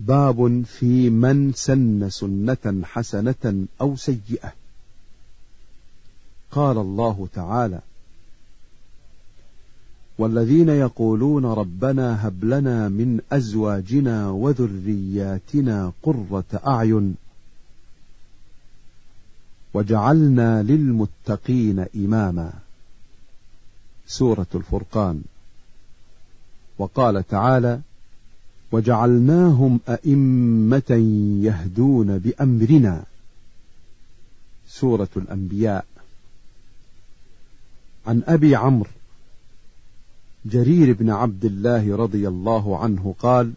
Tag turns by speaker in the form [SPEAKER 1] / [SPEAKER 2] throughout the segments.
[SPEAKER 1] باب في من سن سنة حسنة أو سيئة. قال الله تعالى والذين يقولون ربنا هب لنا من أزواجنا وذرياتنا قرة أعين وجعلنا للمتقين إماما. سورة الفرقان. وقال تعالى وجعلناهم أئمة يهدون بأمرنا. سورة الأنبياء. عن أبي عمرو جرير بن عبد الله رضي الله عنه قال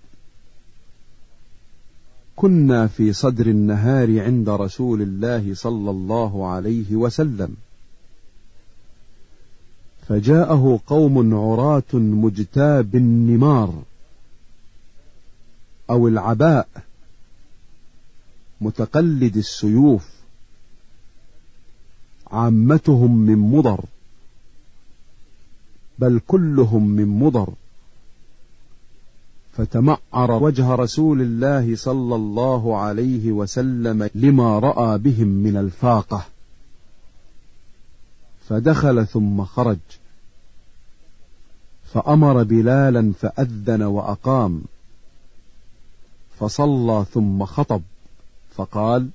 [SPEAKER 1] كنا في صدر النهار عند رسول الله صلى الله عليه وسلم. فجاءه قوم عراة مجتاب النمار أو العباء متقلد السيوف عامتهم من مضر بل كلهم من مضر. فتمعر وجه رسول الله صلى الله عليه وسلم لما رأى بهم من الفاقة. فدخل ثم خرج. فأمر بلالا فأذن وأقام. فصلى ثم خطب. فقال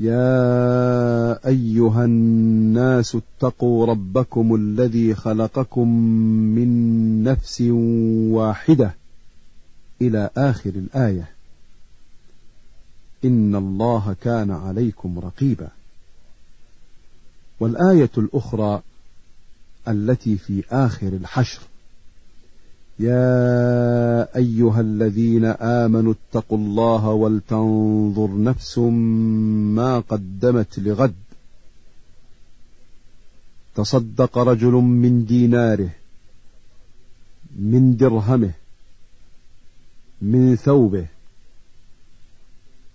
[SPEAKER 1] يا أيها الناس اتقوا ربكم الذي خلقكم من نفس واحدة إلى آخر الآية. إن الله كان عليكم رقيبا. والآية الأخرى التي في آخر الحشر. يا أيها الذين آمنوا اتقوا الله ولتنظر نفس ما قدمت لغد. تصدق رجل من ديناره من درهمه من ثوبه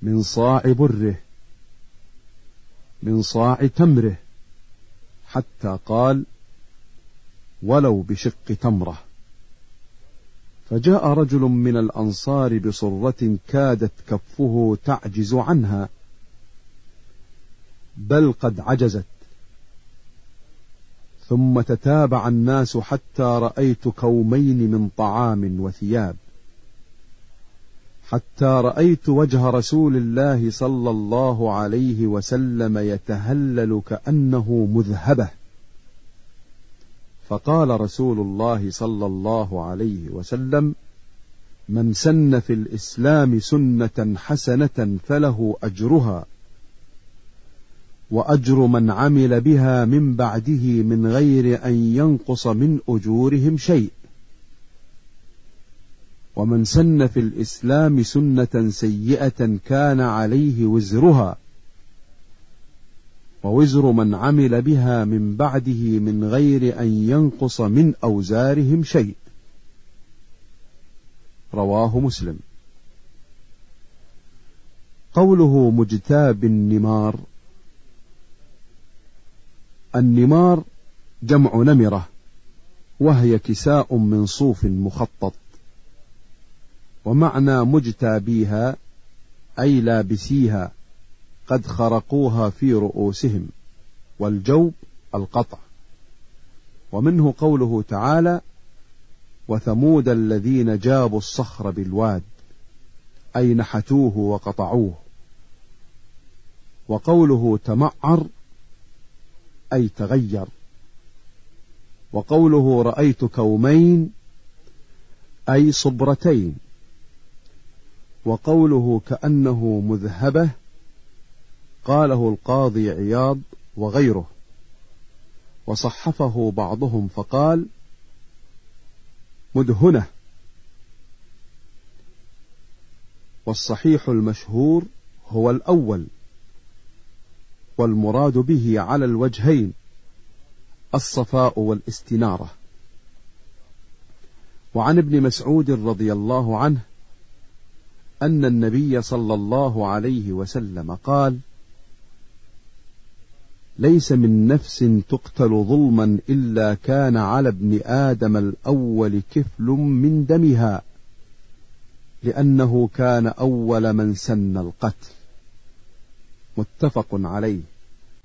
[SPEAKER 1] من صاع بره من صاع تمره حتى قال ولو بشق تمره. فجاء رجل من الأنصار بصرة كادت كفه تعجز عنها بل قد عجزت. ثم تتابع الناس حتى رأيت كومين من طعام وثياب. حتى رأيت وجه رسول الله صلى الله عليه وسلم يتهلل كأنه مذهبه. فقال رسول الله صلى الله عليه وسلم من سن في الإسلام سنة حسنة فله أجرها وأجر من عمل بها من بعده من غير أن ينقص من أجورهم شيء. ومن سن في الإسلام سنة سيئة كان عليه وزرها ووزر من عمل بها من بعده من غير أن ينقص من أوزارهم شيء. رواه مسلم. قوله مجتاب النمار. النمار جمع نمرة وهي كساء من صوف مخطط. ومعنى مجتابيها أي لابسيها قد خرقوها في رؤوسهم والجوب القطع. ومنه قوله تعالى وثمود الذين جابوا الصخر بالواد أي نحتوه وقطعوه. وقوله تمعر أي تغير. وقوله رأيت كومين أي صبرتين. وقوله كأنه مذهبة قاله القاضي عياض وغيره. وصحفه بعضهم فقال مدهنة. والصحيح المشهور هو الأول والمراد به على الوجهين الصفاء والاستنارة. وعن ابن مسعود رضي الله عنه أن النبي صلى الله عليه وسلم قال ليس من نفس تقتل ظلما إلا كان على ابن آدم الأول كفل من دمها لأنه كان أول من سن القتل. متفق عليه.